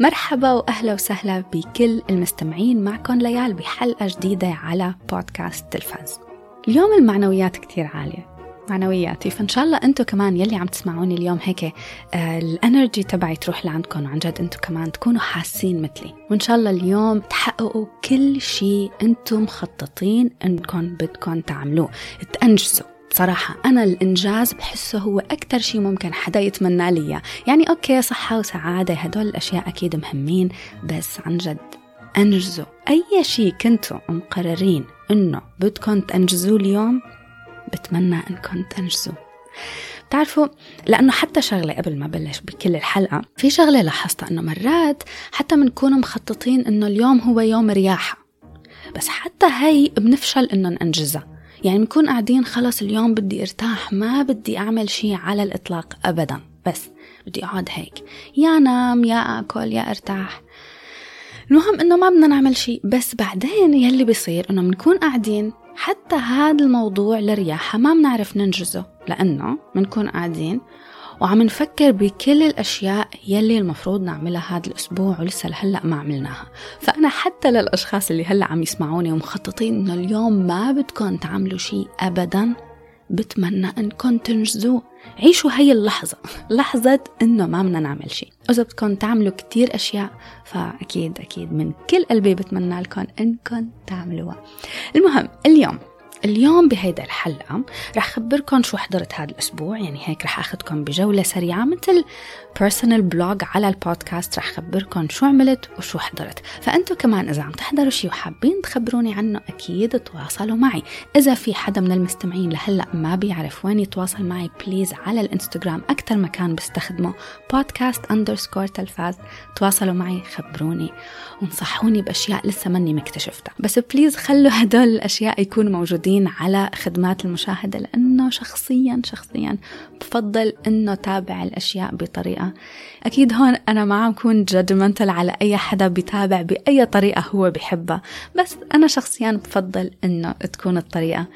مرحبا وأهلا وسهلا بكل المستمعين معكم ليال بحلقة جديدة على بودكاست تلفاز. اليوم المعنويات كتير عالية. معنوياتي فإن شاء الله أنتم كمان يلي عم تسمعوني اليوم هيك آه الانرجي تبعي تروح لعندكم وعن جد أنتم كمان تكونوا حاسين مثلي. وإن شاء الله اليوم تحققوا كل شيء أنتم مخططين إنكم بدكم تعملوه. تنجزوا بصراحة أنا الإنجاز بحسه هو أكثر شيء ممكن حدا يتمنى لي يعني أوكي صحة وسعادة هدول الأشياء أكيد مهمين بس عن جد أنجزوا. أي شيء كنتوا مقررين إنه بدكم تنجزوه اليوم بتمنى إنكم تنجزوا بتعرفوا لأنه حتى شغلة قبل ما بلش بكل الحلقة في شغلة لاحظتها إنه مرات حتى بنكون مخططين إنه اليوم هو يوم رياحة. بس حتى هي بنفشل إنه ننجزها يعني بنكون قاعدين خلص اليوم بدي ارتاح ما بدي أعمل شيء على الإطلاق ابدا. بس بدي أقعد هيك. يا نام يا آكل يا أرتاح. المهم إنه ما بدنا نعمل شيء بس بعدين يلي بيصير إنه بنكون قاعدين حتى هذا الموضوع لرياحة ما بنعرف ننجزه. لأنه بنكون قاعدين وعم نفكر بكل الأشياء يلي المفروض نعملها هذا الأسبوع ولسه لهلأ ما عملناها. فأنا حتى للأشخاص اللي هلأ عم يسمعوني ومخططين إنه اليوم ما بدكم تعملوا شيء أبدا بتمنى انكم تنجزوه. عيشوا هي اللحظة لحظة إنه ما بدنا نعمل شيء. إذا بدكم تعملوا كتير أشياء فأكيد أكيد من كل قلبي بتمنى لكم إنكم تعملوها. المهم اليوم اليوم بهيدا الحلقة رح خبركم شو حضرت هذا الأسبوع. يعني هيك رح أخذكم بجولة سريعة مثل personal blog على البودكاست. رح خبركم شو عملت وشو حضرت. فأنتوا كمان إذا عم تحضروا شي وحابين تخبروني عنه أكيد تواصلوا معي. إذا في حدا من المستمعين لهلأ ما بيعرف وين يتواصل معي please على الإنستغرام أكثر مكان بستخدمه بودكاست underscore تلفاز. تواصلوا معي خبروني وانصحوني بأشياء لسه مني مكتشفتها. بس please خلوا هدول الأشياء يكونوا موجودين. على خدمات المشاهدة لأنه شخصيا شخصيا بفضل أنه تابع الأشياء بطريقة. أكيد هون أنا ما عم كون judgmental على أي حدا بيتابع بأي طريقة هو بحبها بس أنا شخصيا بفضل أنه تكون الطريقة.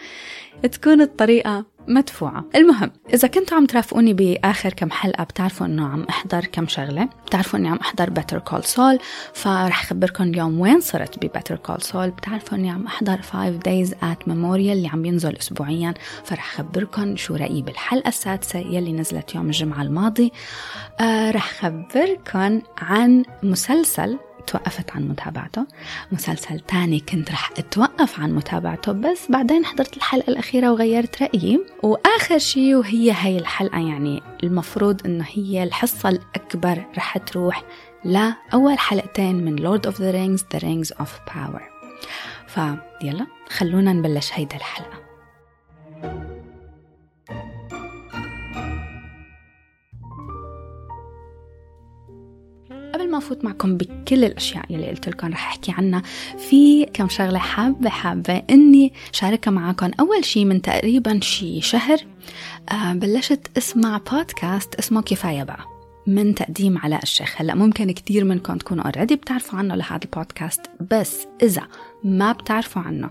تكون الطريقة مدفوعة. المهم إذا كنتوا عم ترافقوني بآخر كم حلقة بتعرفوا إنه عم أحضر كم شغلة. بتعرفوا إني عم أحضر Better Call Saul فرح خبركم اليوم وين صرت ب Better Call Saul بتعرفوا إني عم أحضر 5 days at memorial اللي عم ينزل أسبوعيا. فرح خبركم شو رأيي بالحلقة السادسة يلي نزلت يوم الجمعة الماضي. آه رح خبركم عن مسلسل توقفت عن متابعته. مسلسل تاني كنت رح أتوقف عن متابعته بس بعدين حضرت الحلقة الأخيرة وغيرت رأيي. وآخر شيء وهي هي الحلقة يعني المفروض إنه هي الحصة الأكبر رح تروح لأول حلقتين من Lord of the Rings The Rings of Power. فيلا خلونا نبلش هيدا الحلقة. ما أفوت معكم بكل الأشياء يلي قلت لكم رح أحكي عنها. في كم شغلة حابة حابة إني شاركها معكم. أول شي من تقريبا شي شهر آه بلشت أسمع بودكاست اسمه كفاية بقى من تقديم علاء الشيخ. هلأ ممكن كتير منكم تكونوا already بتعرفوا عنه لهذا البودكاست بس إذا ما بتعرفوا عنه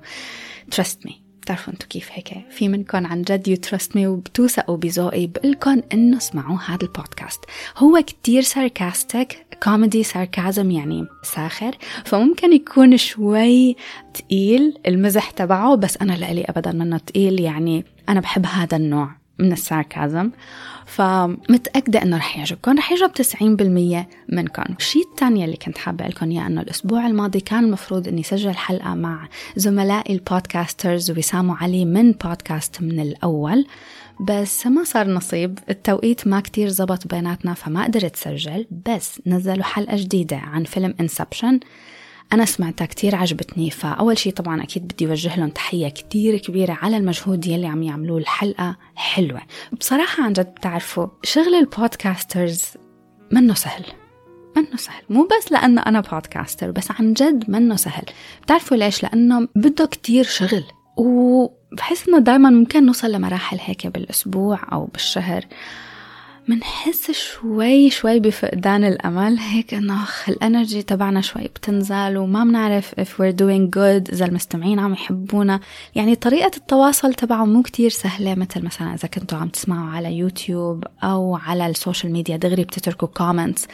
trust me بتعرفوا انتو كيف هيك. في منكم عن جد you trust me وبتوثقوا بذوقي بقلكم إنه اسمعوا هذا البودكاست. هو كتير sarcastic كوميدي sarcasm يعني ساخر. فممكن يكون شوي تقيل المزح تبعه بس أنا لإلي ابدا منه تقيل يعني أنا بحب هذا النوع من ال sarcasm. فمتأكدة إنه رح يعجبكم. رح يعجب 90% منكم. الشيء الثاني اللي كنت حابة قلكم إياه إنه الأسبوع الماضي كان المفروض إني سجل حلقة مع زملائي ال podcasters وسام وعلي من بودكاست من الأول. بس ما صار نصيب. التوقيت ما كتير زبط بيناتنا فما قدرت سجل. بس نزلوا حلقة جديدة عن فيلم Inception أنا سمعتها كتير عجبتني. فأول شي طبعا أكيد بدي أوجه لهم تحية كتير كبيرة على المجهود يلي عم يعملوه. الحلقة حلوة. بصراحة عن جد بتعرفوا شغل ال podcasters منه سهل. منه سهل. مو بس لأنه أنا podcaster بس عن جد منه سهل. بتعرفوا ليش؟ لأنه بده كتير شغل. وبحس إنه دايما ممكن نوصل لمراحل هيك بالأسبوع أو بالشهر. منحس شوي شوي بفقدان الأمل هيك إنه ال energy تبعنا شوي بتنزل وما بنعرف if we're doing good إذا المستمعين عم يحبونا. يعني طريقة التواصل تبعه مو كتير سهلة مثل مثلا إذا كنتوا عم تسمعوا على يوتيوب أو على ال social media دغري بتتركوا comments.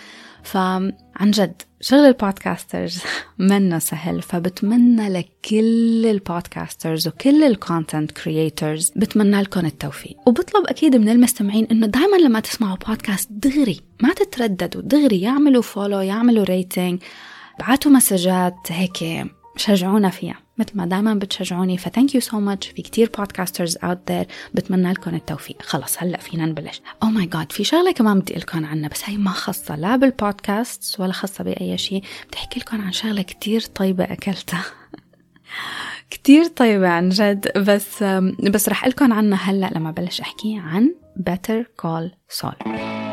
فعن جد شغل ال podcasters منه سهل فبتمنى لكل ال podcasters وكل ال content creators بتمنى لكم التوفيق. وبطلب أكيد من المستمعين إنه دائما لما تسمعوا بودكاست دغري ما تترددوا دغري يعملوا follow يعملوا rating بعتوا messages هيك شجعونا فيها. مثل ما دائما بتشجعوني. ف thank you so much في كتير podcasters out there بتمنى لكم التوفيق. خلص هلأ فينا نبلش. oh my God في شغلة كمان بدي لكم عنها بس هي ما خاصة لا بالبودكاست ولا خاصة بأي شيء بتحكي لكم عن شغلة كتير طيبة أكلتها. كتير طيبة عن جد. بس بس رح لكم عنها هلأ لما بلش أحكي عن Better Call Saul.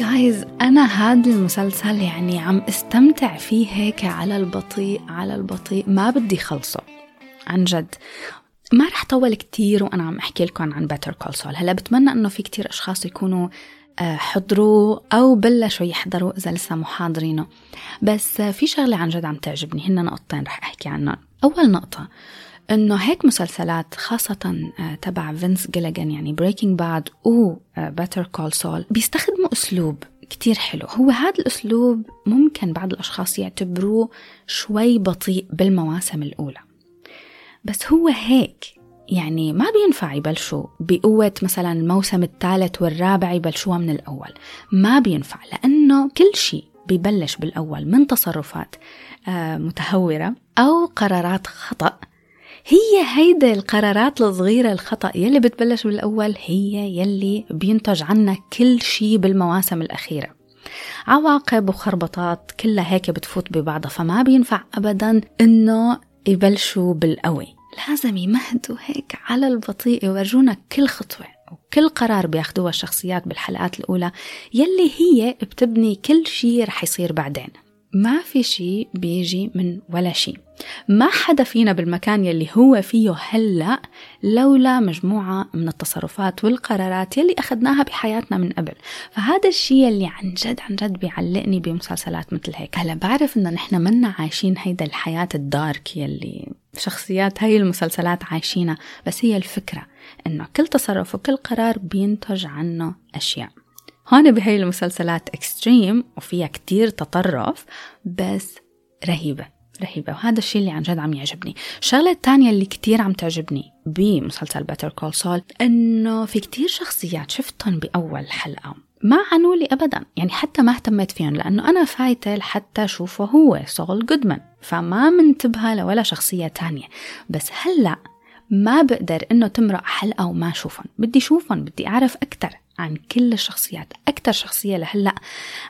جايز أنا هذا المسلسل يعني عم استمتع فيه هيك على البطيء على البطيء. ما بدي خلصه. عن جد. ما رح طول كتير وأنا عم أحكي لكم عن Better Call Saul هلا بتمنى إنه في كتير أشخاص يكونوا آه، حضروا أو بلشوا يحضروا إذا لسه مو حاضرينه. بس في شغلة عن جد عم تعجبني. هن نقطتين رح أحكي عنهم. أول نقطة إنه هيك مسلسلات خاصة آه، تبع فينس جيليجان يعني Breaking Bad و Better Call Saul بيستخدموا أسلوب كتير حلو. هو هذا الأسلوب ممكن بعض الأشخاص يعتبروه شوي بطيء بالمواسم الأولى. بس هو هيك يعني ما بينفع يبلشوا بقوة مثلا الموسم الثالث والرابع يبلشوها من الأول. ما بينفع لأنه كل شيء بيبلش بالأول من تصرفات آه، متهورة أو قرارات خطأ. هي هيدا القرارات الصغيرة الخطأ يلي بتبلش بالأول هي يلي بينتج عنا كل شي بالمواسم الأخيرة. عواقب وخربطات كلها هيك بتفوت ببعضها فما بينفع أبدا إنه يبلشوا بالقوي. لازم يمهدوا هيك على البطيء يورجونا كل خطوة وكل قرار بياخدوها الشخصيات بالحلقات الأولى يلي هي بتبني كل شي رح يصير بعدين. ما في شيء بيجي من ولا شيء ما حدا فينا بالمكان يلي هو فيه هلأ لولا مجموعة من التصرفات والقرارات يلي أخذناها بحياتنا من قبل. فهذا الشيء يلي عن جد عن جد بيعلقني بمسلسلات مثل هيك. هلا بعرف إنه نحن منا عايشين هيدا الحياة ال dark يلي شخصيات هاي المسلسلات عايشينها. بس هي الفكرة إنه كل تصرف وكل قرار بينتج عنه أشياء. هون بهي المسلسلات extreme وفيها كتير تطرف بس رهيبة. رهيبة وهذا الشيء اللي عن جد عم يعجبني. الشغلة الثانية اللي كتير عم تعجبني بمسلسل Better Call Saul إنه في كتير شخصيات شفتهم بأول حلقة. ما عنوا لي ابدا يعني حتى ما اهتميت فيهم لأنه أنا فايتة لحتى أشوفه هو سول جودمان فما منتبهة لولا شخصية تانية. بس هلأ ما بقدر إنه تمرق حلقة وما أشوفهم. بدي أشوفهم بدي أعرف أكثر عن كل الشخصيات أكثر شخصية لهلأ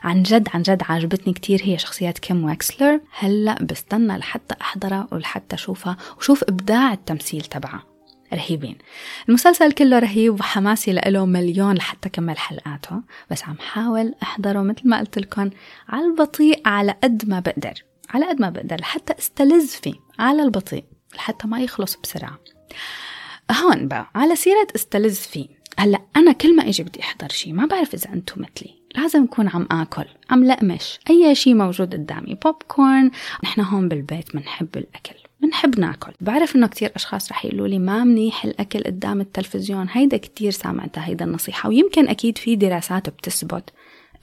عن جد عن جد عجبتني كتير هي شخصية كيم واكسلر هلأ بستنى لحتى أحضرها ولحتى أشوفها وشوف إبداع التمثيل تبعها. رهيبين. المسلسل كله رهيب وحماسي له مليون لحتى كمل حلقاته بس عم حاول أحضره مثل ما قلت لكم على البطيء على قد ما بقدر على قد ما بقدر لحتى أستلذ فيه على البطيء لحتى ما يخلص بسرعة. هون بقى على سيرة أستلذ فيه. هلا أنا كل ما إجي بدي أحضر شيء ما بعرف إذا أنتم مثلي. لازم أكون عم آكل عم لقمش أي شيء موجود قدامي بوب كورن نحن هون بالبيت بنحب الأكل بنحب ناكل. بعرف إنه كتير أشخاص رح يقولوا لي ما منيح الأكل قدام التلفزيون هيدا كتير سامعتها هيدا النصيحة. ويمكن أكيد في دراسات بتثبت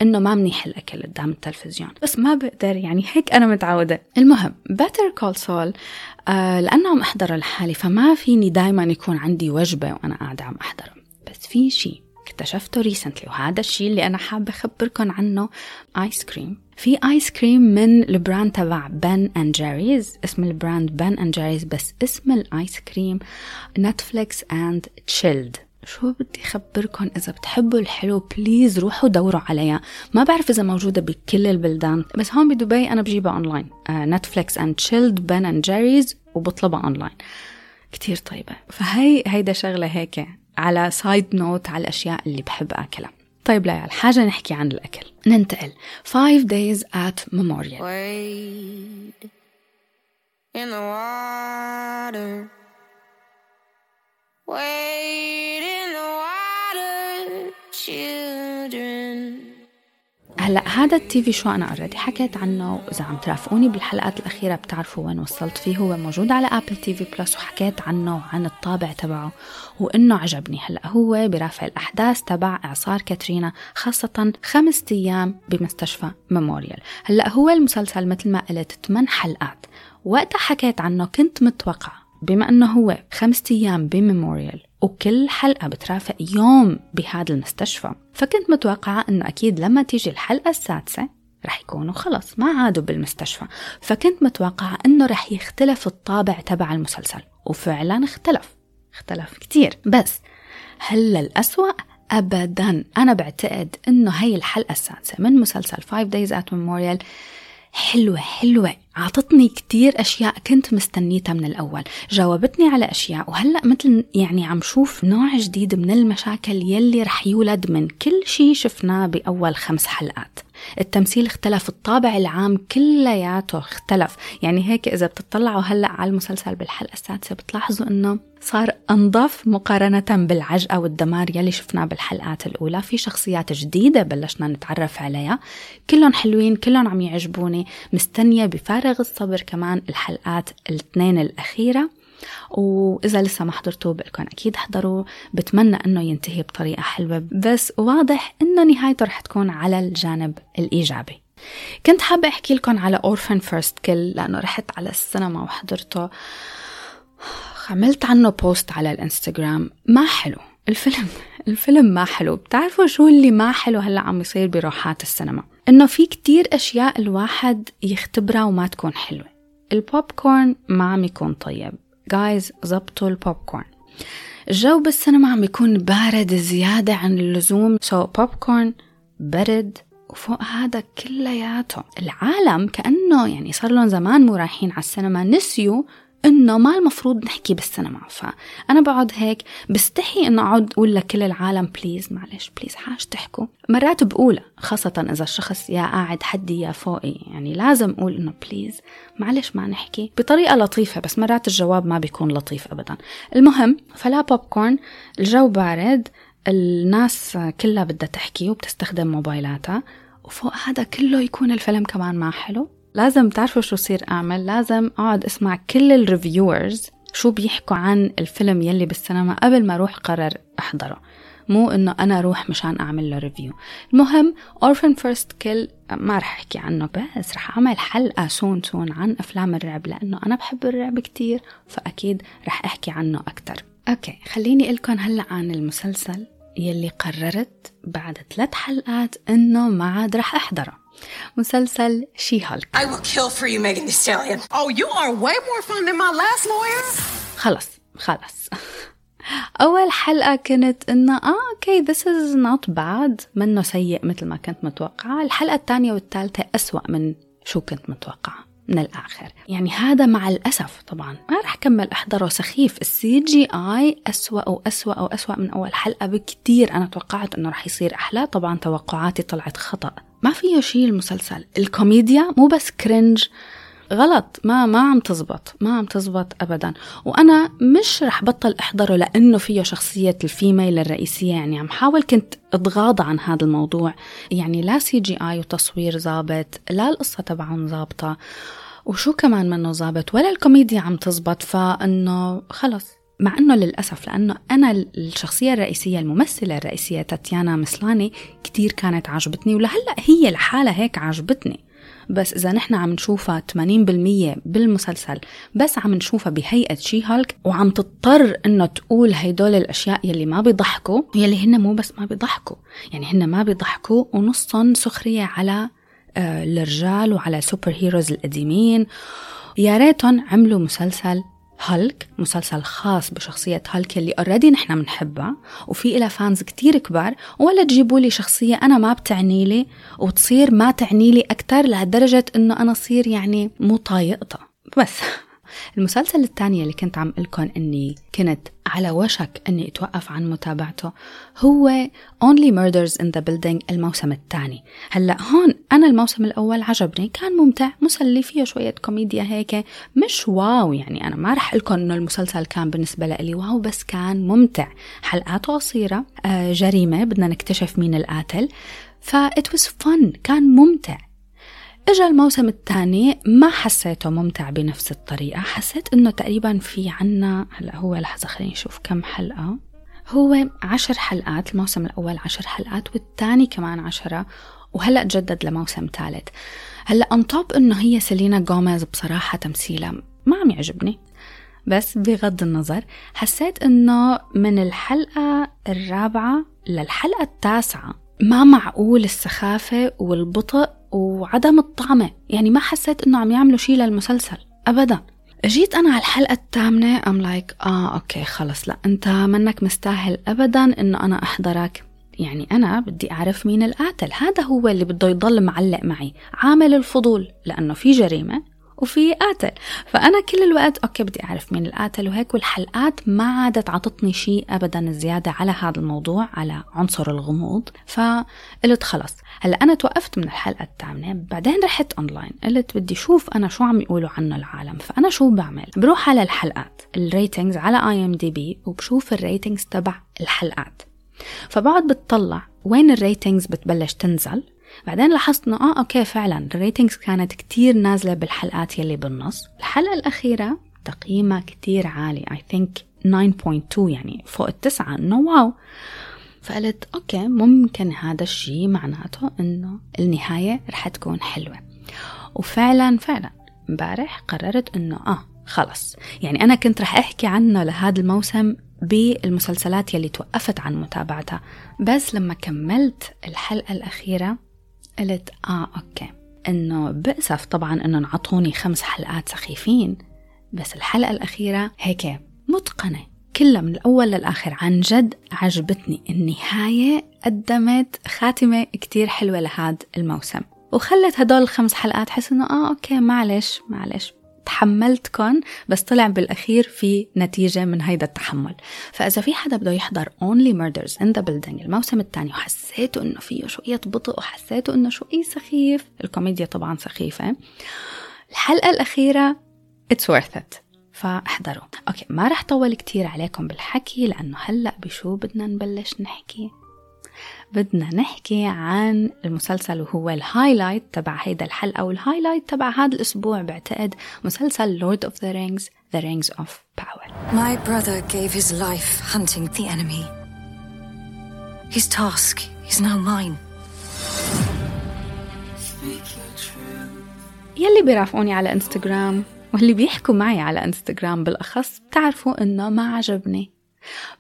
إنه ما منيح الأكل قدام التلفزيون. بس ما بقدر يعني هيك أنا متعودة. المهم Better Call Saul لأنه عم احضره لحالي فما فيني دائما يكون عندي وجبة وأنا قاعدة عم أحضره. بس في شيء. اكتشفته recently وهذا الشيء اللي أنا حابة أخبركم عنه ice cream في ice cream من ال brand تبع Ben & Jerry's اسم ال brand Ben & Jerry's بس اسم ال ice cream Netflix & Chill'd شو بدي أخبركم إذا بتحبوا الحلو please روحوا دوروا عليها. ما بعرف إذا موجودة بكل البلدان بس هون بدبي أنا بجيبها online Netflix & Chill'd Ben & Jerry's وبطلبها أونلاين كتير طيبة. فهي هيدا شغلة هيك على side note على الأشياء اللي بحب أكلها. طيب ليال حاجة نحكي عن الأكل. ننتقل. 5 days at Memorial. Wade in the water. Wade in the water children. هلأ هذا ال TV show أنا already حكيت عنه وإذا عم ترافقوني بالحلقات الأخيرة بتعرفوا وين وصلت فيه هو موجود على Apple TV Plus وحكيت عنه وعن الطابع تبعه وإنه عجبني. هلأ هو برافق الأحداث تبع إعصار كاترينا خاصة خمس أيام بمستشفى ميموريال هلأ هو المسلسل مثل ما قلت 8 حلقات. وقتها حكيت عنه كنت متوقعه بما أنه هو خمسة أيام بميموريال وكل حلقة بترافق يوم بهذا المستشفى فكنت متوقعة إنه أكيد لما تيجي الحلقة السادسة رح يكونوا خلص ما عادوا بالمستشفى فكنت متوقعة إنه رح يختلف الطابع تبع المسلسل وفعلا اختلف اختلف كتير بس هل الأسوأ أبدا. أنا بعتقد إنه هي الحلقة السادسة من مسلسل 5 Days at Memorial حلوة حلوة. عطتني كتير أشياء كنت مستنيتها من الأول. جاوبتني على أشياء. وهلأ مثل يعني عم شوف نوع جديد من المشاكل يلي رح يولد من كل شي شفناه بأول خمس حلقات. التمثيل اختلف الطابع العام كلياته اختلف. يعني هيك إذا بتطلعوا هلأ على المسلسل بالحلقة السادسة بتلاحظوا أنه صار أنظف مقارنة بالعجقة والدمار يلي شفناه بالحلقات الأولى. في شخصيات جديدة بلشنا نتعرف عليها. كلهم حلوين كلهم عم يعجبوني. مستنية بفارغ الصبر كمان الحلقات الاثنين الأخيرة. وإذا لسه ما حضرتوه بقولكم أكيد احضروا بتمنى أنه ينتهي بطريقة حلوة. بس واضح أنه نهايته رح تكون على الجانب الإيجابي. كنت حابة أحكي لكم على Orphan: First Kill لأنه رحت على السينما وحضرته. عملت عنه post على الإنستغرام. ما حلو. الفيلم الفيلم ما حلو. بتعرفوا شو اللي ما حلو هلأ عم يصير بروحات السينما؟ إنه في كتير أشياء الواحد يختبرها وما تكون حلوة. البوب كورن ما عم يكون طيب. guys زبطوا البوب كورن الجو بالسينما عم يكون بارد زيادة عن اللزوم. so بوب كورن برد وفوق هذا كلياته العالم كأنه يعني صار لهم زمان مو رايحين على السينما نسيوا إنه ما المفروض نحكي بالسينما. فأنا بقعد هيك بستحي إنه أقعد أقول لكل العالم please معلش please حاج تحكوا. مرات بقولها خاصة إذا الشخص يا قاعد حدي يا فوقي يعني لازم أقول إنه please معلش ما نحكي. بطريقة لطيفة بس مرات الجواب ما بيكون لطيف ابدا. المهم فلا بوب كورن الجو بارد الناس كلها بدها تحكي وبتستخدم موبايلاتها وفوق هذا كله يكون الفيلم كمان ما حلو. لازم تعرفوا شو صير أعمل. لازم أقعد أسمع كل ال reviewers شو بيحكوا عن الفيلم يلي بالسينما قبل ما أروح قرر أحضره. مو إنه أنا أروح مشان أعمل له review المهم Orphan: First Kill ما رح أحكي عنه بس رح أعمل حلقة soon soon عن أفلام الرعب لأنه أنا بحب الرعب كتير فأكيد رح أحكي عنه أكتر. okay خليني أحكي لكم هلأ عن المسلسل يلي قررت بعد ثلاث حلقات إنه ما عاد رح أحضره. مسلسل She-Hulk I will kill for you Megan Thee Stallion. Oh you are way more fun than my last lawyer? خلص خلص أول حلقة كنت إنه آه okay this is not bad منه سيء مثل ما كنت متوقعة. الحلقة الثانية والثالثة أسوأ من شو كنت متوقعة من الآخر. يعني هذا مع الأسف طبعا. ما رح كمل أحضره سخيف. ال CGI أسوأ وأسوأ وأسوأ من أول حلقة بكتير. أنا توقعت أنه رح يصير أحلى. طبعا توقعاتي طلعت خطأ. ما فيه شيء المسلسل. الكوميديا مو بس cringe غلط. ما ما عم تزبط. ما عم تزبط ابدا. وأنا مش رح بطل أحضره لأنه فيه شخصية ال female الرئيسية. يعني عم حاول كنت أتغاضى عن هذا الموضوع. يعني لا CGI وتصوير ظابط لا القصة تبعهم ظابطة. وشو كمان منه ظابط؟ ولا الكوميديا عم تزبط. فإنه خلص. مع إنه للأسف لأنه أنا الشخصية الرئيسية الممثلة الرئيسية تاتيانا مسلاني كتير كانت عجبتني ولهلأ هي لحالها هيك عجبتني بس إذا نحن عم نشوفها 80% بالمسلسل بس عم نشوفها بهيئة She-Hulk وعم تضطر إنه تقول هيدول الأشياء يلي ما بيضحكوا يلي هن مو بس ما بيضحكوا. يعني هن ما بيضحكوا ونصهم سخرية على آه، الرجال وعلى superheroes القديمين. يا ريتهم عملوا مسلسل هالك مسلسل خاص بشخصية هالك اللي already نحن بنحبها وفي إلها fans كتير كبار ولا تجيبوا لي شخصية أنا ما بتعني لي وتصير ما تعني لي أكتر لهالدرجة إنه أنا صير يعني مو طايقتها. بس. المسلسل الثاني اللي كنت عم لكم إني كنت على وشك إني أتوقف عن متابعته هو Only Murders in the Building الموسم الثاني. هلأ هون أنا الموسم الأول عجبني كان ممتع مسلي فيه شوية كوميديا هيك مش wow يعني أنا ما رح أقول لكم إنه المسلسل كان بالنسبة لي wow بس كان ممتع. حلقاته قصيرة آه جريمة بدنا نكتشف مين القاتل فا it was fun كان ممتع. إجا الموسم الثاني ما حسيته ممتع بنفس الطريقة. حسيت إنه تقريبا في عنا هلأ هو لحظة خليني نشوف كم حلقة. هو عشر حلقات الموسم الأول عشر حلقات والثاني كمان عشرة وهلأ تجدد لموسم ثالث. هلأ أن توب إنه هي سيلينا جوميز بصراحة تمثيلها ما عم يعجبني. بس بغض النظر حسيت إنه من الحلقة الرابعة للحلقة التاسعة. ما معقول السخافة والبطء وعدم الطعمة يعني ما حسيت إنه عم يعملوا شيء للمسلسل. أبداً. جيت أنا على الحلقة الثامنة I'm like, آه okay خلص. لا أنت منك مستاهل أبدا إنه أنا أحضرك. يعني أنا بدي أعرف مين القاتل. هذا هو اللي بده يضل معلق معي. عامل الفضول لأنه في جريمة. وفي قاتل فأنا كل الوقت okay بدي أعرف مين القاتل وهيك والحلقات ما عادت عطتني شيء أبدا زيادة على هذا الموضوع على عنصر الغموض. فقلت خلص هلأ أنا توقفت من الحلقة الثامنة بعدين رحت أونلاين قلت بدي شوف أنا شو عم يقولوا عنه العالم. فأنا شو بعمل؟ بروح على الحلقات ال ratings على IMDb وبشوف ال ratings تبع الحلقات. فبقعد بتطلع وين ال ratings بتبلش تنزل. بعدين لاحظت إنه آه okay فعلا ال ratings كانت كتير نازلة بالحلقات يلي بالنص. الحلقة الأخيرة تقييمها كتير عالي I think 9.2 يعني فوق التسعة إنه wow. فقلت okay ممكن هذا الشيء معناته إنه النهاية رح تكون حلوة. وفعلا فعلا امبارح قررت إنه آه خلص يعني أنا كنت رح أحكي عنه لهذا الموسم بالمسلسلات يلي توقفت عن متابعتها. بس لما كملت الحلقة الأخيرة قلت آه okay. إنه بأسف طبعا إنه انعطوني خمس حلقات سخيفين بس الحلقة الأخيرة هيك متقنة. كلها من الأول للآخر عن جد عجبتني النهاية قدمت خاتمة كتير حلوة لهذا الموسم. وخلت هدول الخمس حلقات حس انه آه okay معلش معلش. تحملتكم بس طلع بالأخير في نتيجة من هيدا التحمل. فإذا في حدا بده يحضر Only Murders in the Building الموسم الثاني وحسيته إنه فيه شوية بطء وحسيته إنه شوي سخيف. الكوميديا طبعا سخيفة. الحلقة الأخيرة It's worth it. فاحضروا. okay ما رح طول كتير عليكم بالحكي لأنه هلأ بشو بدنا نبلش نحكي؟ بدنا نحكي عن المسلسل وهو ال highlight تبع هيدا الحلقة وال highlight تبع هذا الأسبوع بعتقد مسلسل Lord of the Rings The Rings of Power My brother gave his life hunting the enemy. His task is now mine. يلي بيرافقوني على انستغرام واللي بيحكوا معي على انستغرام بالأخص بتعرفوا إنه ما عجبني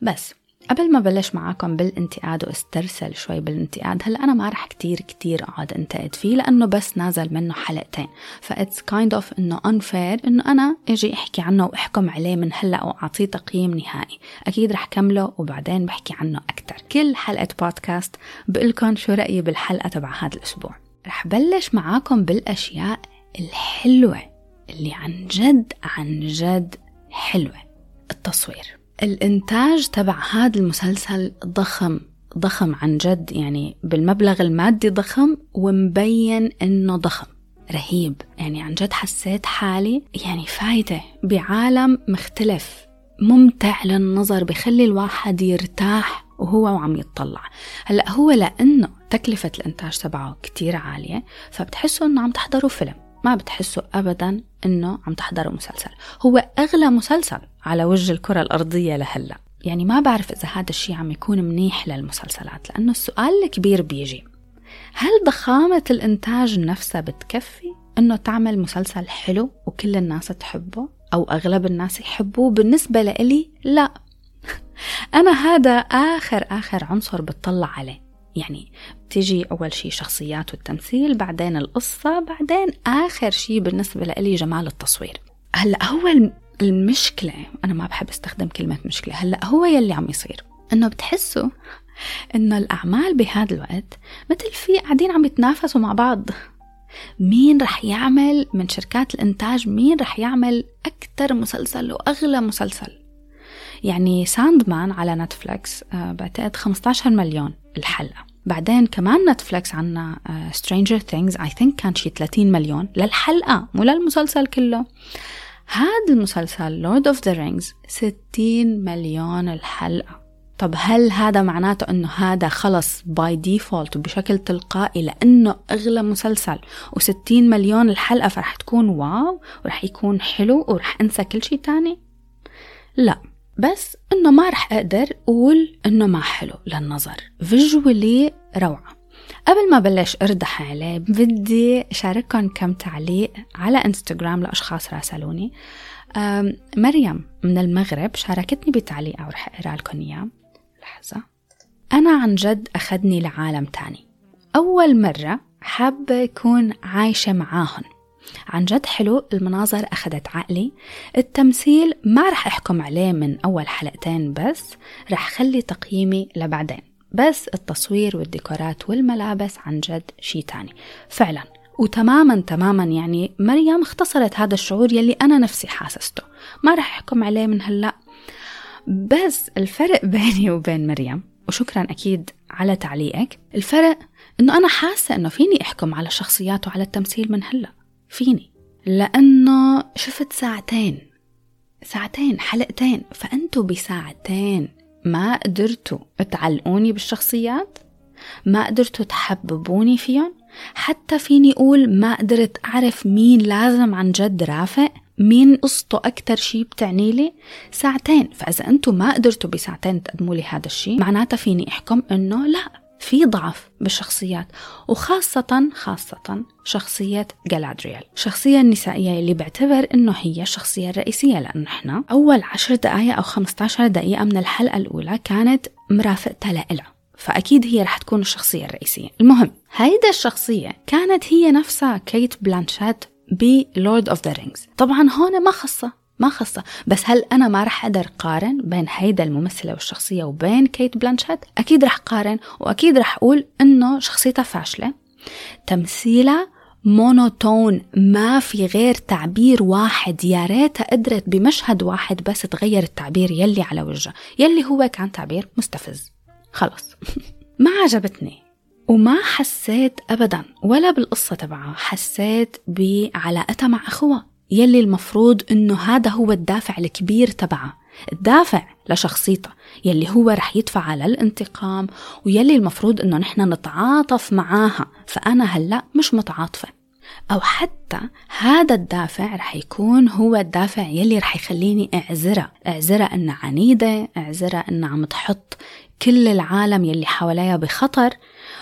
بس قبل ما بلش معاكم بالانتقاد واسترسل شوي بالانتقاد هلا أنا ما رح كتير كتير أقعد انتقد فيه لأنه بس نازل منه حلقتين. ف it's kind of إنه unfair إنه أنا أجي أحكي عنه وأحكم عليه من هلا وأعطيه تقييم نهائي. أكيد رح كمله وبعدين بحكي عنه أكثر كل حلقة بودكاست بقلكم شو رأيي بالحلقة تبع هذا الأسبوع. رح بلش معاكم بالأشياء الحلوة اللي عن جد عن جد حلوة. التصوير. الإنتاج تبع هذا المسلسل ضخم ضخم عن جد يعني بالمبلغ المادي ضخم ومبين إنه ضخم رهيب. يعني عن جد حسيت حالي يعني فايدة بعالم مختلف ممتع للنظر بخلي الواحد يرتاح وهو وعم يتطلع هلأ هو لأنه تكلفة الإنتاج تبعه كتير عالية فبتحسوا إنه عم تحضروا فيلم ما بتحسوا ابدا إنه عم تحضروا مسلسل. هو أغلى مسلسل على وجه الكرة الأرضية لهلأ. يعني ما بعرف إذا هذا الشيء عم يكون منيح للمسلسلات لأنه السؤال الكبير بيجي. هل ضخامة الإنتاج نفسها بتكفي إنه تعمل مسلسل حلو وكل الناس تحبه أو أغلب الناس يحبوه بالنسبة لإلي؟ لا. أنا هذا آخر آخر عنصر بتطلع عليه. يعني بتيجي أول شيء شخصيات والتمثيل بعدين القصة بعدين آخر شيء بالنسبة لي جمال التصوير. هلأ هو المشكلة أنا ما بحب أستخدم كلمة مشكلة هلأ هو يلي عم يصير. إنه بتحسوا إنه الأعمال بهذا الوقت مثل في قاعدين عم يتنافسوا مع بعض. مين رح يعمل من شركات الإنتاج؟ مين رح يعمل أكثر مسلسل وأغلى مسلسل؟ يعني ساندمان على نتفلكس آه، بعتقد 15 مليون الحلقة. بعدين كمان نتفلكس عنا Stranger Things I think كان شي 30 مليون للحلقة مو للمسلسل كله. هذا المسلسل Lord of the Rings 60 مليون الحلقة. طب هل هذا معناته إنه هذا خلص by default وبشكل تلقائي لإنه أغلى مسلسل و60 مليون الحلقة فرح تكون wow ورح يكون حلو ورح أنسى كل شيء تاني؟ لا. بس إنه ما رح أقدر أقول إنه ما حلو للنظر. visually روعة. قبل ما بلش اردح عليه بدي اشارككم كم تعليق على إنستغرام لأشخاص راسلوني. مريم من المغرب شاركتني بتعليق ورح أقرأ لكم إياه. لحظة. أنا عن جد أخذني لعالم تاني. أول مرة حابة اكون عايشة معاهم عن جد حلو المناظر أخذت عقلي. التمثيل ما رح أحكم عليه من أول حلقتين بس رح خلي تقييمي لبعدين. بس التصوير والديكورات والملابس عن جد شي تاني. فعلا. وتماما تماما يعني مريم اختصرت هذا الشعور يلي أنا نفسي حاسسته. ما رح أحكم عليه من هلأ. بس الفرق بيني وبين مريم وشكرا أكيد على تعليقك الفرق إنه أنا حاسة إنه فيني أحكم على الشخصيات وعلى التمثيل من هلأ. فيني. لأنه شفت ساعتين. ساعتين حلقتين. فأنتوا بساعتين. ما قدرتوا تعلقوني بالشخصيات؟ ما قدرتوا تحببوني فيهم؟ حتى فيني أقول ما قدرت أعرف مين لازم عن جد رافق؟ مين قصته أكتر شي بتعني لي؟ ساعتين فإذا أنتم ما قدرتوا بساعتين تقدموا لي هذا الشيء معناتها فيني أحكم إنه لا. في ضعف بالشخصيات وخاصة خاصة شخصية جالادريال الشخصية النسائية اللي بعتبر إنه هي الشخصية الرئيسية لأنه إحنا أول عشر دقائق أو 15 دقيقة من الحلقة الأولى كانت مرافقتها لإلها فأكيد هي رح تكون الشخصية الرئيسية. المهم هيدا الشخصية كانت هي نفسها كيت بلانشات ب Lord of the Rings طبعا هون ما خصها. ما خصة بس هل أنا ما رح أقدر قارن بين هيدا الممثلة والشخصية وبين كيت بلانشات أكيد رح قارن وأكيد رح أقول إنه شخصيتها فاشلة. تمثيلها monotone ما في غير تعبير واحد. يا ريتها قدرت بمشهد واحد بس تغير التعبير يلي على وجهها يلي هو كان تعبير مستفز. خلص ما عجبتني. وما حسيت ابدا ولا بالقصة تبعها حسيت بعلاقتها مع أخوها. يلي المفروض إنه هذا هو الدافع الكبير تبعها الدافع لشخصيتها يلي هو رح يدفع للانتقام ويلي المفروض إنه نحن نتعاطف معاها. فأنا هلأ مش متعاطفة. أو حتى هذا الدافع رح يكون هو الدافع يلي رح يخليني اعذرها اعذرها إنها عنيدة اعذرها إنها عم تحط كل العالم يلي حواليها بخطر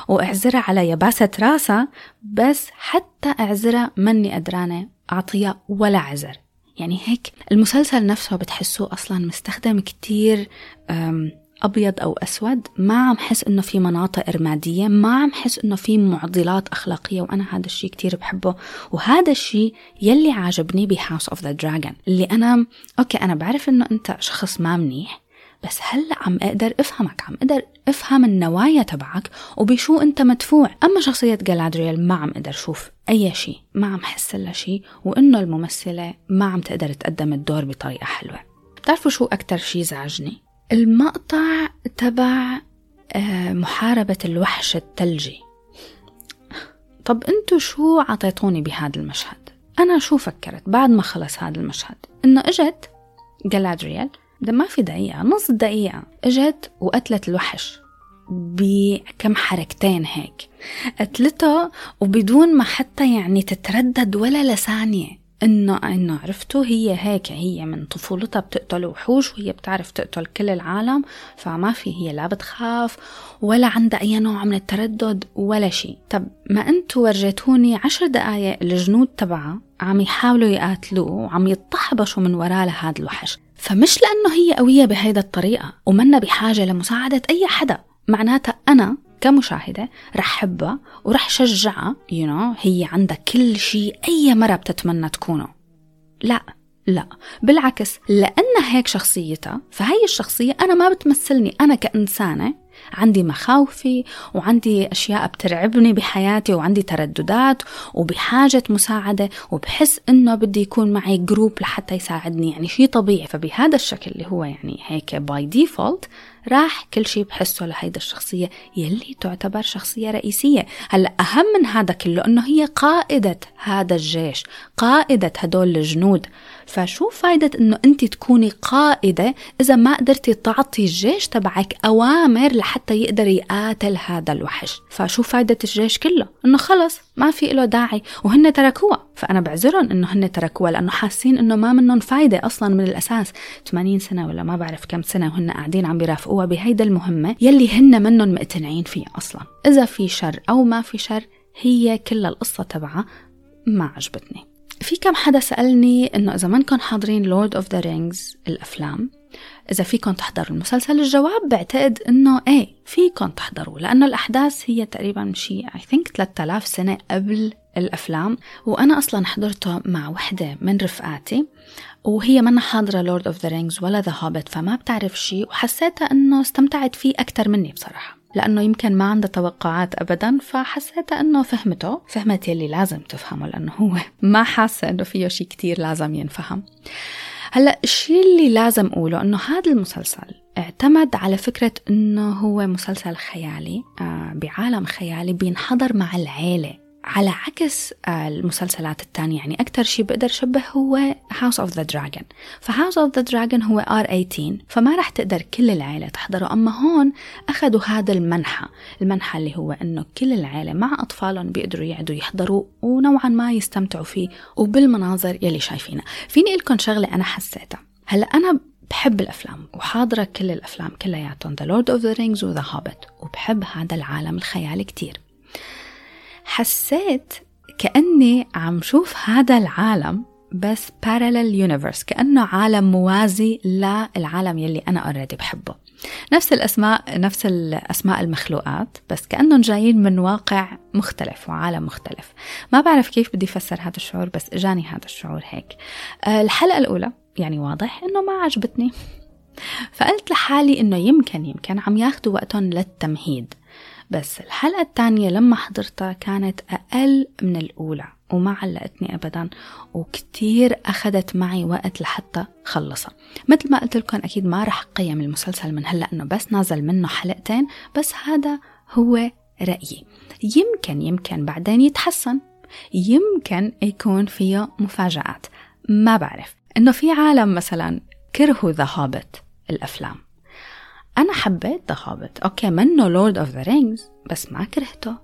واعذرها على يباسة راسها بس حتى اعذرها مني قدرانة أعطيها ولا عذر. يعني هيك المسلسل نفسه بتحسوه أصلا مستخدم كتير أبيض أو أسود. ما عم حس إنه في مناطق رمادية ما عم حس إنه في معضلات أخلاقية وأنا هذا الشيء كتير بحبه. وهذا الشيء يلي عاجبني بهاوس أوف ذا دراجون اللي أنا okay أنا بعرف إنه أنت شخص ما منيح بس هلا عم أقدر افهمك؟ عم أقدر افهم النوايا تبعك وبشو انت مدفوع. اما شخصية جالادريال ما عم أقدر أشوف اي شيء ما عم حس لها شيء وإنه الممثلة ما عم تقدر تقدم الدور بطريقة حلوة. بتعرفوا شو أكتر شيء زعجني؟ المقطع تبع آه، محاربة الوحش الثلجي طب انتو شو عطيتوني بهذا المشهد؟ أنا شو فكرت بعد ما خلص هذا المشهد؟ إنه إجت جالادريال ده ما في دقيقة نص دقيقة إجت وقتلت الوحش بكم حركتين هيك. قتلته وبدون ما حتى يعني تتردد ولا لثانية. إنه إنه عرفتوا هي هيك هي من طفولتها بتقتل وحوش وهي بتعرف تقتل كل العالم فما في هي لا بتخاف ولا عندها أي نوع من التردد ولا شيء. طب ما أنتوا ورجيتوني عشر دقايق الجنود تبعها عم يحاولوا يقاتلوه وعم يتطحبشوا من وراه لهذا الوحش. فمش لأنه هي قوية بهيدا الطريقة ومنا بحاجة لمساعدة أي حدا. معناتها أنا كمشاهدة رح حبها ورح شجعها you know, هي عندها كل شيء أي مرا بتتمنى تكونه. لا لا. بالعكس لأنها هيك شخصيتها فهي الشخصية أنا ما بتمثلني أنا كإنسانة عندي مخاوفي وعندي أشياء بترعبني بحياتي وعندي ترددات وبحاجة مساعدة وبحس إنه بدي يكون معي group لحتى يساعدني. يعني شيء طبيعي. فبهذا الشكل اللي هو يعني هيك by default راح كل شيء بحسه لهيدا الشخصية يلي تعتبر شخصية رئيسية. هلا أهم من هذا كله أنه هي قائدة هذا الجيش قائدة هدول الجنود. فشو فايدة أنه أنت تكوني قائدة إذا ما قدرتي تعطي الجيش تبعك أوامر لحتى يقدر يقاتل هذا الوحش؟ فشو فايدة الجيش كله؟ أنه خلص ما في له داعي وهن تركوها. فأنا بعذرهم أنه هن تركوها لأنه حاسين أنه ما منهم فايدة أصلا من الأساس. 80 سنة ولا ما بعرف كم سنة وهن قاعدين عم بيرافقوها. بهيدا المهمة يلي هن منهم مقتنعين فيها أصلا. إذا في شر أو ما في شر هي كل القصة تبعها ما عجبتني. في كم حدا سألني إنه إذا منكم حاضرين Lord of the Rings الأفلام إذا فيكم تحضروا المسلسل؟ الجواب بعتقد إنه إيه فيكم تحضروا لأنه الأحداث هي تقريبا شيء I think 3000 سنة قبل الأفلام وأنا أصلا حضرته مع وحدة من رفقاتي. وهي منا حاضرة Lord of the Rings ولا The Hobbit فما بتعرف شيء وحسيتها إنه استمتعت فيه أكثر مني بصراحة لأنه يمكن ما عندها توقعات أبدا فحسيت أنه فهمته فهمت يلي لازم تفهمه لأنه هو ما حاسة أنه فيه شيء كتير لازم ينفهم. هلأ الشيء اللي لازم أقوله أنه هذا المسلسل اعتمد على فكرة أنه هو مسلسل خيالي آه بعالم خيالي بينحضر مع العيلة. على عكس المسلسلات الثانية يعني أكثر شيء بقدر شبه هو House of the Dragon ف House of the Dragon هو R 18 فما رح تقدر كل العيلة تحضره. أما هون أخذوا هذا المنحى المنحى اللي هو أنه كل العيلة مع أطفالهم بيقدروا يقعدوا يحضروا ونوعا ما يستمتعوا فيه وبالمناظر يلي شايفينها. فيني أقلكم شغلة أنا حسيتها. هلأ أنا بحب الأفلام وحاضرة كل الأفلام كلياتهم The Lord of the Rings و The Hobbit وبحب هذا العالم الخيالي كتير. حسيت كأني عم شوف هذا العالم بس parallel universe كأنه عالم موازي للعالم يلي أنا already بحبه. نفس الأسماء نفس الأسماء المخلوقات بس كأنهم جايين من واقع مختلف وعالم مختلف. ما بعرف كيف بدي أفسر هذا الشعور بس إجاني هذا الشعور هيك. آه، الحلقة الأولى يعني واضح إنه ما عجبتني. فقلت لحالي إنه يمكن يمكن عم ياخدوا وقتهم للتمهيد. بس الحلقة الثانية لما حضرتها كانت أقل من الأولى وما علقتني أبدا وكتير أخذت معي وقت لحتى خلصها مثل ما قلت لكم أكيد ما رح قيم المسلسل من هلأ أنه بس نازل منه حلقتين بس هذا هو رأيي. يمكن يمكن بعدين يتحسن. يمكن يكون فيه مفاجآت. ما بعرف. إنه في عالم مثلا كرهوا ذا هوبت الأفلام. أنا حبيت The Hobbit okay منه Lord of the Rings بس ما كرهته.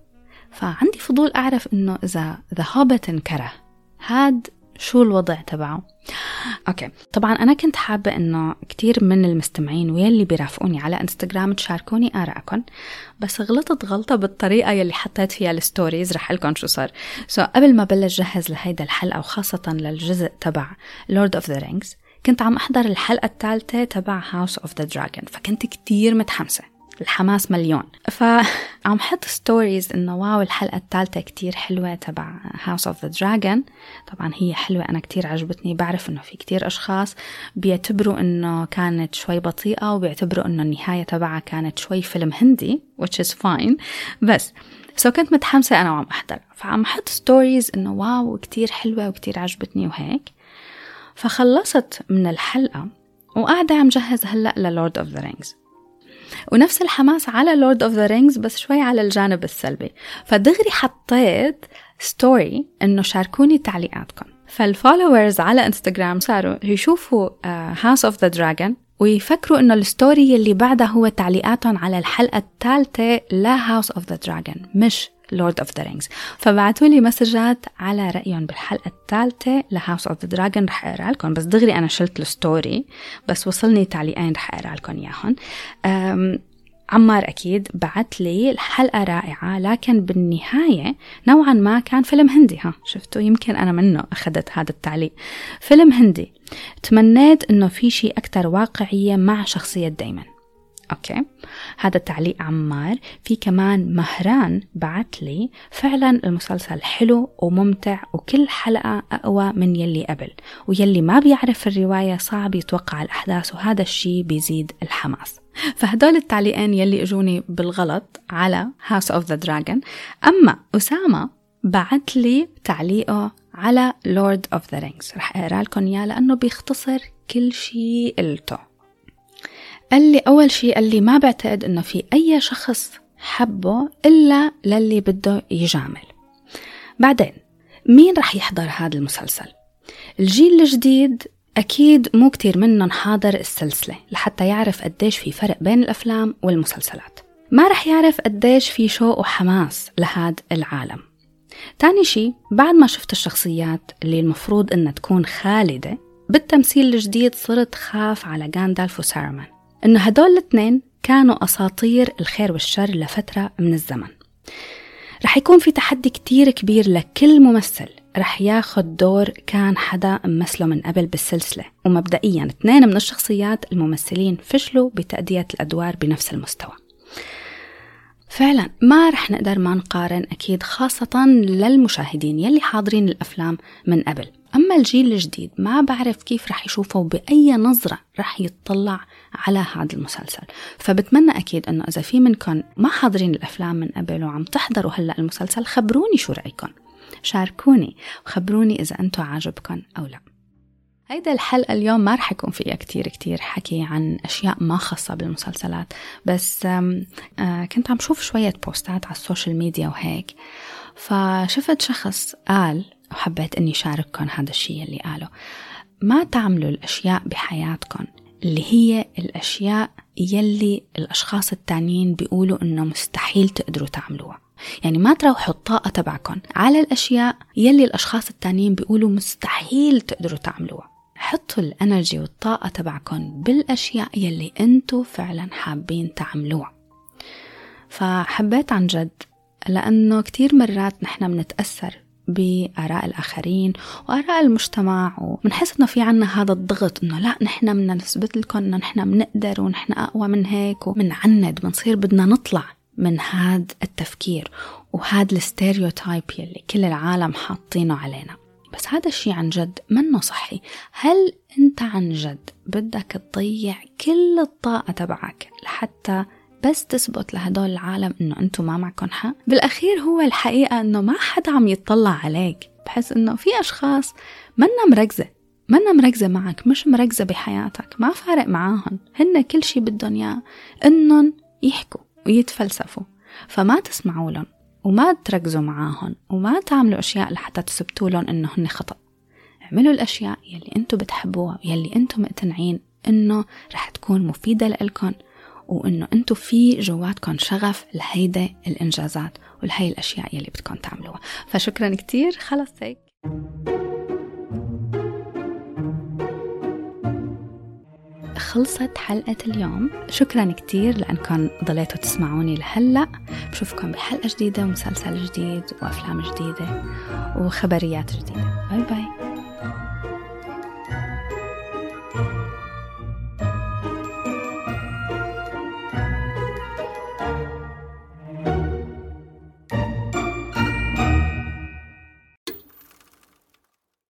فعندي فضول أعرف إنه إذا The Hobbit انكره. هاد شو الوضع تبعه؟ okay. طبعا أنا كنت حابة إنه كثير من المستمعين ويلي بيرافقوني على إنستغرام تشاركوني ارائكم بس غلطت غلطة بالطريقة يلي حطيت فيها ال stories رح أقلكم شو صار. so so, قبل ما بلش جهز لهيدا الحلقة وخاصة للجزء تبع Lord of the Rings كنت عم أحضر الحلقة الثالثة تبع House of the Dragon فكنت كتير متحمسة. الحماس مليون. فعم حط stories إنه wow الحلقة الثالثة كتير حلوة تبع House of the Dragon طبعا هي حلوة أنا كتير عجبتني. بعرف إنه في كتير أشخاص بيعتبروا إنه كانت شوي بطيئة وبيعتبروا إنه النهاية تبعها كانت شوي فيلم هندي which is fine. بس so so كنت متحمسة أنا وعم أحضر. فعم أحط stories إنه wow كتير حلوة وكتير عجبتني وهيك. فخلصت من الحلقة وقاعدة عم جهز هلأ لل Lord of the Rings ونفس الحماس على Lord of the Rings بس شوي على الجانب السلبي. فدغري حطيت story إنه شاركوني تعليقاتكم. فال followers على انستغرام صاروا يشوفوا House of the Dragon ويفكروا إنه ال story اللي بعدها هو تعليقاتهم على الحلقة الثالثة ل House of the Dragon مش Lord of the Rings فبعتوا لي مسجات على رأيهم بالحلقة الثالثة ل House of the Dragon رح أقرأ لكم. بس دغري أنا شلت ال story بس وصلني تعليقين رح أقرأ لكم إياهم. عمار أكيد بعت لي الحلقة رائعة لكن بالنهاية نوعا ما كان فيلم هندي. ها شفتوا؟ يمكن أنا منه أخذت هذا التعليق. فيلم هندي. تمنيت إنه في شيء أكثر واقعية مع شخصية دايما. okay. هذا تعليق عمار. في كمان مهران بعت لي فعلا المسلسل حلو وممتع وكل حلقة أقوى من يلي قبل ويلي ما بيعرف الرواية صعب يتوقع الأحداث وهذا الشيء بيزيد الحماس. فهدول التعليقين يلي إجوني بالغلط على House of the Dragon أما أسامة بعت لي تعليقه على Lord of the Rings رح أقرأ لكم اياه لأنه بيختصر كل شيء قلته. قال لي أول شيء قال لي ما بعتقد إنه في أي شخص حبه إلا للي بده يجامل. بعدين مين رح يحضر هذا المسلسل؟ الجيل الجديد أكيد مو كتير منهم حاضر السلسلة لحتى يعرف قديش في فرق بين الأفلام والمسلسلات. ما رح يعرف قديش في شوق وحماس لهذا العالم. تاني شي بعد ما شفت الشخصيات اللي المفروض إنها تكون خالدة بالتمثيل الجديد صرت خاف على جاندالف وسارمان إنه هدول الاثنين كانوا أساطير الخير والشر لفترة من الزمن. رح يكون في تحدي كتير كبير لكل ممثل رح ياخد دور كان حدا ممثله من قبل بالسلسلة ومبدئيا اثنين من الشخصيات الممثلين فشلوا بتأدية الأدوار بنفس المستوى. فعلا ما رح نقدر ما نقارن أكيد خاصة للمشاهدين يلي حاضرين الأفلام من قبل. أما الجيل الجديد ما بعرف كيف رح يشوفوا بأي نظرة رح يطلع على هذا المسلسل. فبتمنى أكيد أنه إذا في منكم ما حاضرين الأفلام من قبل وعم تحضروا هلأ المسلسل خبروني شو رأيكم شاركوني وخبروني إذا أنتم عاجبكم أو لا. هيدا الحلقة اليوم ما رح يكون فيها كتير كتير حكي عن أشياء ما خاصة بالمسلسلات. بس آه، كنت عم شوف شوية بوستات على ال social media وهيك. فشفت شخص قال وحبيت أني شارككم هذا الشيء اللي قاله. ما تعملوا الأشياء بحياتكم اللي هي الأشياء يلي الأشخاص التانيين بيقولوا إنه مستحيل تقدروا تعملوها. يعني ما تروحوا الطاقة تبعكم على الأشياء يلي الأشخاص التانيين بيقولوا مستحيل تقدروا تعملوها. حطوا الإنرجي والطاقة تبعكم بالأشياء يلي انتو فعلا حابين تعملوها. فحبيت عن جد لأنه كتير مرات نحن بنتأثر بآراء الآخرين وآراء المجتمع وبنحس إنه في عنا هذا الضغط إنه لا نحن بدنا نثبت لكم إنه نحن بنقدر ونحن أقوى من هيك وبنعند بنصير بدنا نطلع من هذا التفكير وهذا الستيريوتايب يلي كل العالم حاطينه علينا. بس هذا الشيء عن جد منه صحي. هل أنت عن جد بدك تضيع كل الطاقة تبعك لحتى بس تثبت لهدول العالم إنه أنتم ما معكم حق. بالأخير هو الحقيقة إنه ما حدا عم يطلع عليك. بحس إنه في أشخاص منا مركزة منا مركزة معك مش مركزة بحياتك ما فارق معاهم هن كل شي بدهم إياه إنهم يحكوا ويتفلسفوا. فما تسمعوا لهم وما تركزوا معاهم وما تعملوا أشياء لحتى تثبتوا لهم إنه هن خطأ. اعملوا الأشياء يلي أنتم بتحبوها يلي أنتم مقتنعين إنه رح تكون مفيدة لإلكم وإنه أنتم في جواتكم شغف لهيدا الإنجازات ولهي الأشياء يلي بدكم تعملوها. فشكرا كتير. خلص هيك. خلصت حلقة اليوم. شكرا كتير لأنكم ضليتوا تسمعوني لهلأ. بشوفكم بحلقة جديدة ومسلسل جديد وأفلام جديدة وخبريات جديدة. باي باي.